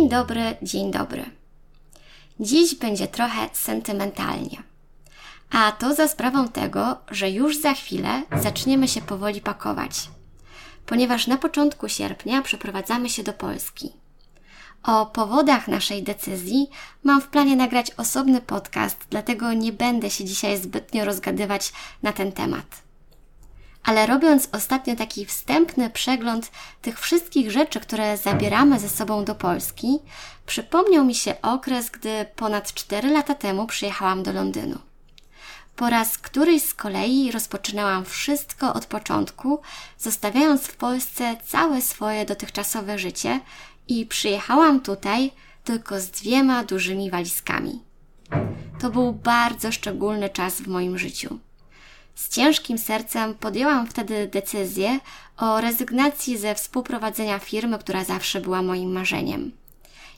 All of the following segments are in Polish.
dobry, dzień dobry. Dziś będzie trochę sentymentalnie. A to za sprawą tego, że już za chwilę zaczniemy się powoli pakować, ponieważ na początku sierpnia przeprowadzamy się do Polski. O powodach naszej decyzji mam w planie nagrać osobny podcast, dlatego nie będę się dzisiaj zbytnio rozgadywać na ten temat ale robiąc ostatnio taki wstępny przegląd tych wszystkich rzeczy, które zabieramy ze sobą do Polski, przypomniał mi się okres, gdy ponad 4 lata temu przyjechałam do Londynu. Po raz któryś z kolei rozpoczynałam wszystko od początku, zostawiając w Polsce całe swoje dotychczasowe życie i przyjechałam tutaj tylko z dwiema dużymi walizkami. To był bardzo szczególny czas w moim życiu. Z ciężkim sercem podjęłam wtedy decyzję o rezygnacji ze współprowadzenia firmy, która zawsze była moim marzeniem.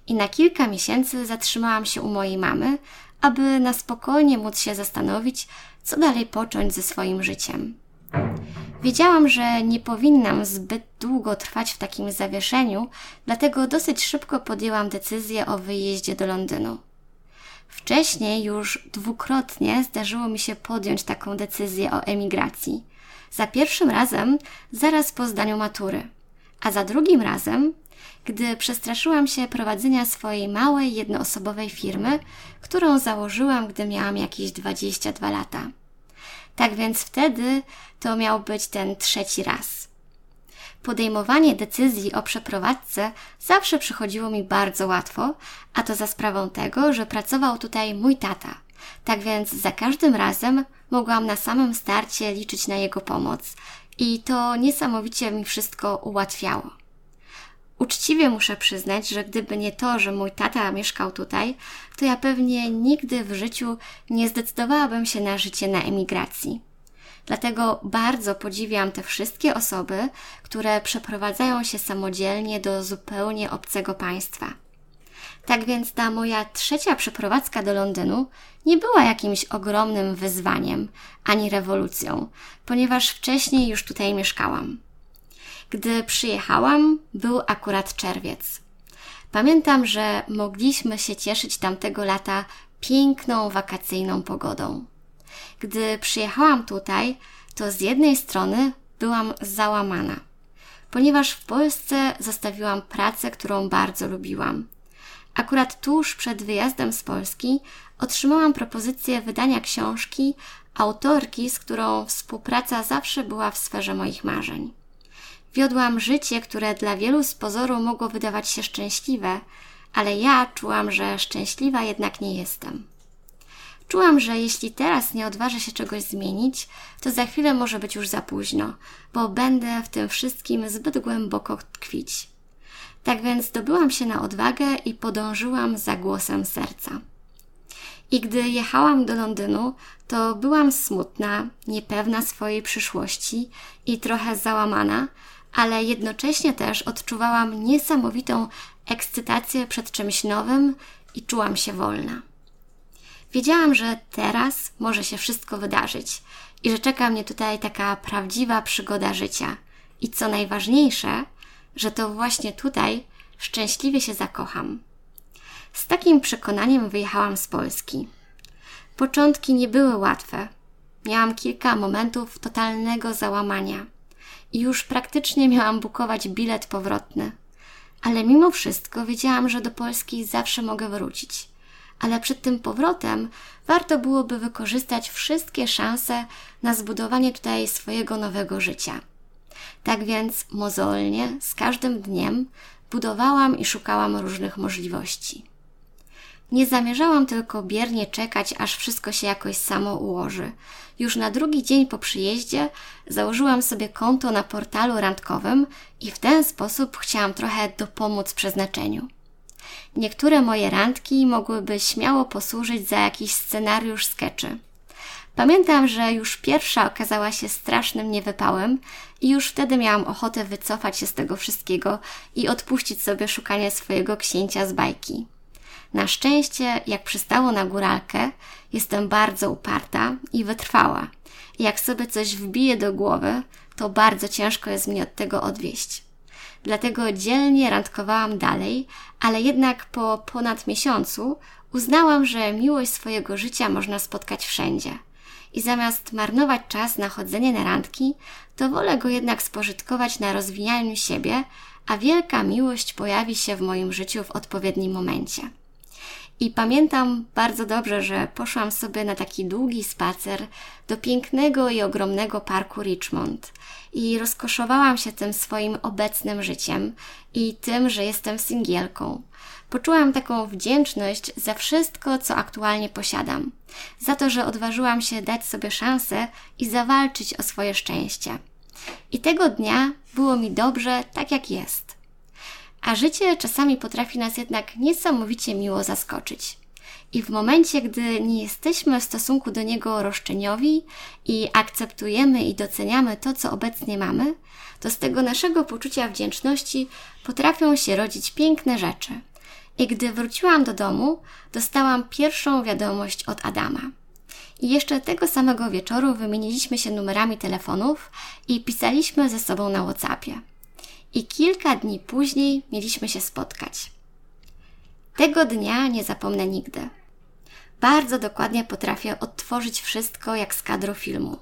I na kilka miesięcy zatrzymałam się u mojej mamy, aby na spokojnie móc się zastanowić, co dalej począć ze swoim życiem. Wiedziałam, że nie powinnam zbyt długo trwać w takim zawieszeniu, dlatego dosyć szybko podjęłam decyzję o wyjeździe do Londynu. Wcześniej już dwukrotnie zdarzyło mi się podjąć taką decyzję o emigracji. Za pierwszym razem zaraz po zdaniu matury, a za drugim razem, gdy przestraszyłam się prowadzenia swojej małej, jednoosobowej firmy, którą założyłam, gdy miałam jakieś 22 lata. Tak więc wtedy to miał być ten trzeci raz. Podejmowanie decyzji o przeprowadzce zawsze przychodziło mi bardzo łatwo, a to za sprawą tego, że pracował tutaj mój tata. Tak więc za każdym razem mogłam na samym starcie liczyć na jego pomoc i to niesamowicie mi wszystko ułatwiało. Uczciwie muszę przyznać, że gdyby nie to, że mój tata mieszkał tutaj, to ja pewnie nigdy w życiu nie zdecydowałabym się na życie na emigracji. Dlatego bardzo podziwiam te wszystkie osoby, które przeprowadzają się samodzielnie do zupełnie obcego państwa. Tak więc ta moja trzecia przeprowadzka do Londynu nie była jakimś ogromnym wyzwaniem ani rewolucją, ponieważ wcześniej już tutaj mieszkałam. Gdy przyjechałam, był akurat czerwiec. Pamiętam, że mogliśmy się cieszyć tamtego lata piękną wakacyjną pogodą. Gdy przyjechałam tutaj, to z jednej strony byłam załamana, ponieważ w Polsce zostawiłam pracę, którą bardzo lubiłam. Akurat tuż przed wyjazdem z Polski otrzymałam propozycję wydania książki autorki, z którą współpraca zawsze była w sferze moich marzeń. Wiodłam życie, które dla wielu z pozoru mogło wydawać się szczęśliwe, ale ja czułam, że szczęśliwa jednak nie jestem. Czułam, że jeśli teraz nie odważę się czegoś zmienić, to za chwilę może być już za późno, bo będę w tym wszystkim zbyt głęboko tkwić. Tak więc zdobyłam się na odwagę i podążyłam za głosem serca. I gdy jechałam do Londynu, to byłam smutna, niepewna swojej przyszłości i trochę załamana, ale jednocześnie też odczuwałam niesamowitą ekscytację przed czymś nowym i czułam się wolna. Wiedziałam, że teraz może się wszystko wydarzyć i że czeka mnie tutaj taka prawdziwa przygoda życia. I co najważniejsze, że to właśnie tutaj szczęśliwie się zakocham. Z takim przekonaniem wyjechałam z Polski. Początki nie były łatwe. Miałam kilka momentów totalnego załamania i już praktycznie miałam bukować bilet powrotny. Ale mimo wszystko wiedziałam, że do Polski zawsze mogę wrócić ale przed tym powrotem warto byłoby wykorzystać wszystkie szanse na zbudowanie tutaj swojego nowego życia. Tak więc mozolnie, z każdym dniem budowałam i szukałam różnych możliwości. Nie zamierzałam tylko biernie czekać, aż wszystko się jakoś samo ułoży. Już na drugi dzień po przyjeździe założyłam sobie konto na portalu randkowym i w ten sposób chciałam trochę dopomóc przeznaczeniu. Niektóre moje randki mogłyby śmiało posłużyć za jakiś scenariusz skeczy. Pamiętam, że już pierwsza okazała się strasznym niewypałem i już wtedy miałam ochotę wycofać się z tego wszystkiego i odpuścić sobie szukanie swojego księcia z bajki. Na szczęście, jak przystało na góralkę, jestem bardzo uparta i wytrwała. Jak sobie coś wbije do głowy, to bardzo ciężko jest mnie od tego odwieść. Dlatego dzielnie randkowałam dalej, ale jednak po ponad miesiącu uznałam, że miłość swojego życia można spotkać wszędzie. I zamiast marnować czas na chodzenie na randki, to wolę go jednak spożytkować na rozwijaniu siebie, a wielka miłość pojawi się w moim życiu w odpowiednim momencie. I pamiętam bardzo dobrze, że poszłam sobie na taki długi spacer do pięknego i ogromnego parku Richmond i rozkoszowałam się tym swoim obecnym życiem i tym, że jestem singielką. Poczułam taką wdzięczność za wszystko, co aktualnie posiadam, za to, że odważyłam się dać sobie szansę i zawalczyć o swoje szczęście. I tego dnia było mi dobrze tak, jak jest. A życie czasami potrafi nas jednak niesamowicie miło zaskoczyć. I w momencie, gdy nie jesteśmy w stosunku do niego roszczeniowi i akceptujemy i doceniamy to, co obecnie mamy, to z tego naszego poczucia wdzięczności potrafią się rodzić piękne rzeczy. I gdy wróciłam do domu, dostałam pierwszą wiadomość od Adama. I jeszcze tego samego wieczoru wymieniliśmy się numerami telefonów i pisaliśmy ze sobą na WhatsAppie i kilka dni później mieliśmy się spotkać. Tego dnia nie zapomnę nigdy. Bardzo dokładnie potrafię odtworzyć wszystko jak z kadru filmu.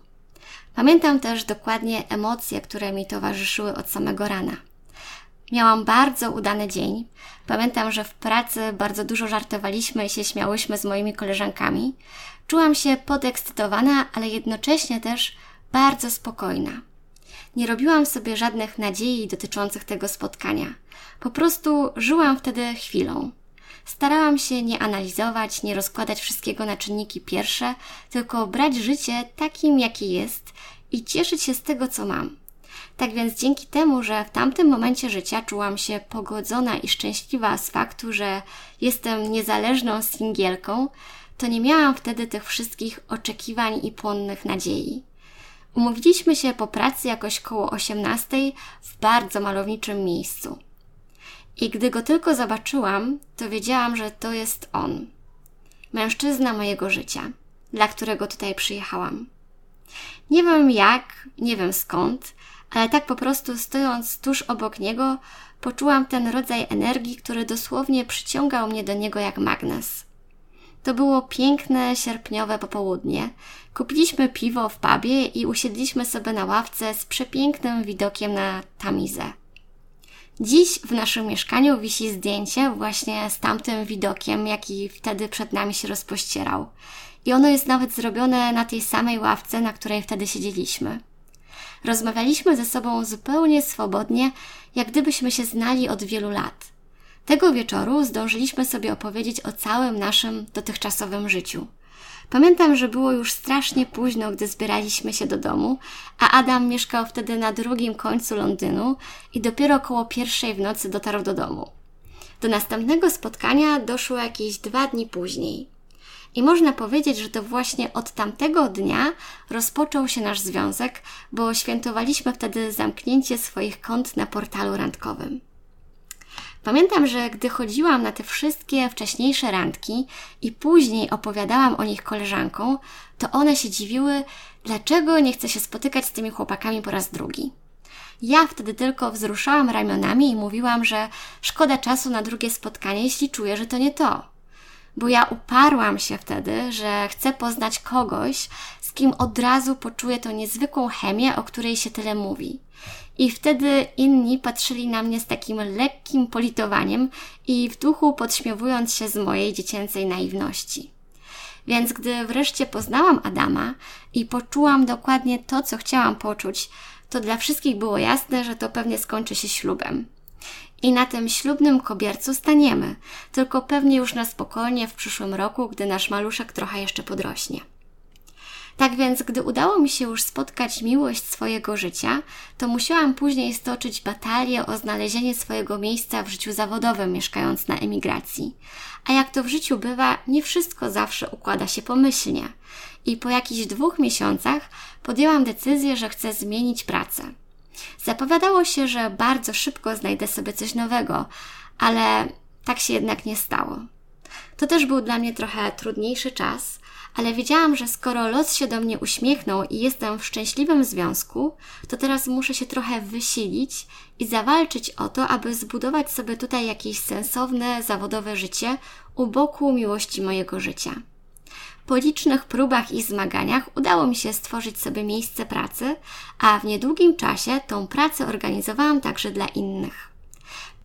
Pamiętam też dokładnie emocje, które mi towarzyszyły od samego rana. Miałam bardzo udany dzień. Pamiętam, że w pracy bardzo dużo żartowaliśmy i się śmiałyśmy z moimi koleżankami. Czułam się podekscytowana, ale jednocześnie też bardzo spokojna. Nie robiłam sobie żadnych nadziei dotyczących tego spotkania. Po prostu żyłam wtedy chwilą. Starałam się nie analizować, nie rozkładać wszystkiego na czynniki pierwsze, tylko brać życie takim, jakie jest i cieszyć się z tego, co mam. Tak więc dzięki temu, że w tamtym momencie życia czułam się pogodzona i szczęśliwa z faktu, że jestem niezależną singielką, to nie miałam wtedy tych wszystkich oczekiwań i płonnych nadziei. Umówiliśmy się po pracy jakoś koło 18 w bardzo malowniczym miejscu. I gdy go tylko zobaczyłam, to wiedziałam, że to jest on. Mężczyzna mojego życia, dla którego tutaj przyjechałam. Nie wiem jak, nie wiem skąd, ale tak po prostu stojąc tuż obok niego, poczułam ten rodzaj energii, który dosłownie przyciągał mnie do niego jak magnes. To było piękne, sierpniowe popołudnie. Kupiliśmy piwo w pubie i usiedliśmy sobie na ławce z przepięknym widokiem na Tamizę. Dziś w naszym mieszkaniu wisi zdjęcie właśnie z tamtym widokiem, jaki wtedy przed nami się rozpościerał. I ono jest nawet zrobione na tej samej ławce, na której wtedy siedzieliśmy. Rozmawialiśmy ze sobą zupełnie swobodnie, jak gdybyśmy się znali od wielu lat. Tego wieczoru zdążyliśmy sobie opowiedzieć o całym naszym dotychczasowym życiu. Pamiętam, że było już strasznie późno, gdy zbieraliśmy się do domu, a Adam mieszkał wtedy na drugim końcu Londynu i dopiero około pierwszej w nocy dotarł do domu. Do następnego spotkania doszło jakieś dwa dni później. I można powiedzieć, że to właśnie od tamtego dnia rozpoczął się nasz związek, bo świętowaliśmy wtedy zamknięcie swoich kont na portalu randkowym. Pamiętam, że gdy chodziłam na te wszystkie wcześniejsze randki i później opowiadałam o nich koleżankom, to one się dziwiły, dlaczego nie chcę się spotykać z tymi chłopakami po raz drugi. Ja wtedy tylko wzruszałam ramionami i mówiłam, że szkoda czasu na drugie spotkanie, jeśli czuję, że to nie to. Bo ja uparłam się wtedy, że chcę poznać kogoś, z kim od razu poczuję tą niezwykłą chemię, o której się tyle mówi. I wtedy inni patrzyli na mnie z takim lekkim politowaniem i w duchu podśmiewując się z mojej dziecięcej naiwności. Więc gdy wreszcie poznałam Adama i poczułam dokładnie to, co chciałam poczuć, to dla wszystkich było jasne, że to pewnie skończy się ślubem. I na tym ślubnym kobiercu staniemy, tylko pewnie już na spokojnie w przyszłym roku, gdy nasz maluszek trochę jeszcze podrośnie. Tak więc, gdy udało mi się już spotkać miłość swojego życia, to musiałam później stoczyć batalię o znalezienie swojego miejsca w życiu zawodowym, mieszkając na emigracji. A jak to w życiu bywa, nie wszystko zawsze układa się pomyślnie. I po jakichś dwóch miesiącach podjęłam decyzję, że chcę zmienić pracę. Zapowiadało się, że bardzo szybko znajdę sobie coś nowego, ale tak się jednak nie stało. To też był dla mnie trochę trudniejszy czas, ale wiedziałam, że skoro los się do mnie uśmiechnął i jestem w szczęśliwym związku, to teraz muszę się trochę wysilić i zawalczyć o to, aby zbudować sobie tutaj jakieś sensowne, zawodowe życie u boku miłości mojego życia. Po licznych próbach i zmaganiach udało mi się stworzyć sobie miejsce pracy, a w niedługim czasie tą pracę organizowałam także dla innych.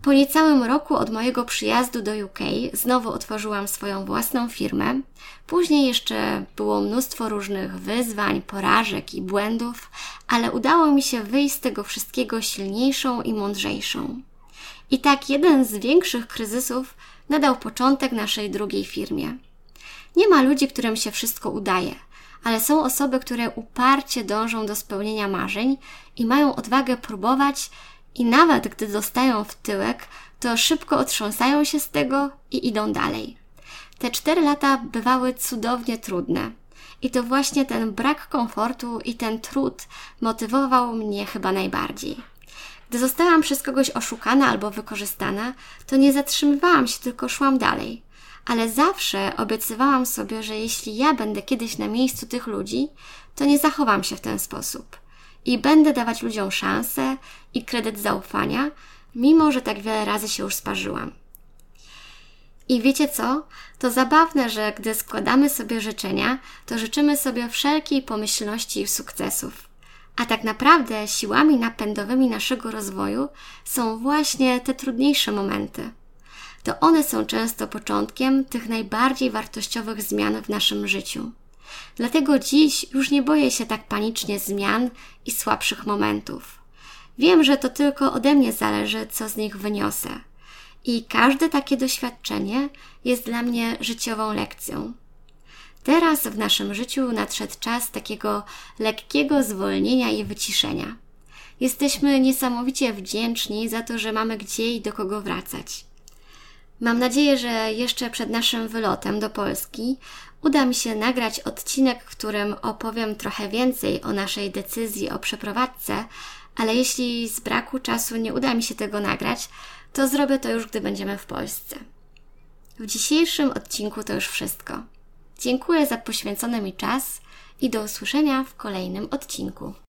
Po niecałym roku od mojego przyjazdu do UK znowu otworzyłam swoją własną firmę. Później jeszcze było mnóstwo różnych wyzwań, porażek i błędów, ale udało mi się wyjść z tego wszystkiego silniejszą i mądrzejszą. I tak jeden z większych kryzysów nadał początek naszej drugiej firmie. Nie ma ludzi, którym się wszystko udaje, ale są osoby, które uparcie dążą do spełnienia marzeń i mają odwagę próbować i nawet gdy dostają w tyłek, to szybko otrząsają się z tego i idą dalej. Te cztery lata bywały cudownie trudne. I to właśnie ten brak komfortu i ten trud motywował mnie chyba najbardziej. Gdy zostałam przez kogoś oszukana albo wykorzystana, to nie zatrzymywałam się, tylko szłam dalej. Ale zawsze obiecywałam sobie, że jeśli ja będę kiedyś na miejscu tych ludzi, to nie zachowam się w ten sposób i będę dawać ludziom szansę i kredyt zaufania, mimo że tak wiele razy się już sparzyłam. I wiecie co? To zabawne, że gdy składamy sobie życzenia, to życzymy sobie wszelkiej pomyślności i sukcesów. A tak naprawdę siłami napędowymi naszego rozwoju są właśnie te trudniejsze momenty. To one są często początkiem tych najbardziej wartościowych zmian w naszym życiu. Dlatego dziś już nie boję się tak panicznie zmian i słabszych momentów. Wiem, że to tylko ode mnie zależy, co z nich wyniosę. I każde takie doświadczenie jest dla mnie życiową lekcją. Teraz w naszym życiu nadszedł czas takiego lekkiego zwolnienia i wyciszenia. Jesteśmy niesamowicie wdzięczni za to, że mamy gdzie i do kogo wracać. Mam nadzieję, że jeszcze przed naszym wylotem do Polski uda mi się nagrać odcinek, w którym opowiem trochę więcej o naszej decyzji o przeprowadzce, ale jeśli z braku czasu nie uda mi się tego nagrać, to zrobię to już, gdy będziemy w Polsce. W dzisiejszym odcinku to już wszystko. Dziękuję za poświęcony mi czas i do usłyszenia w kolejnym odcinku.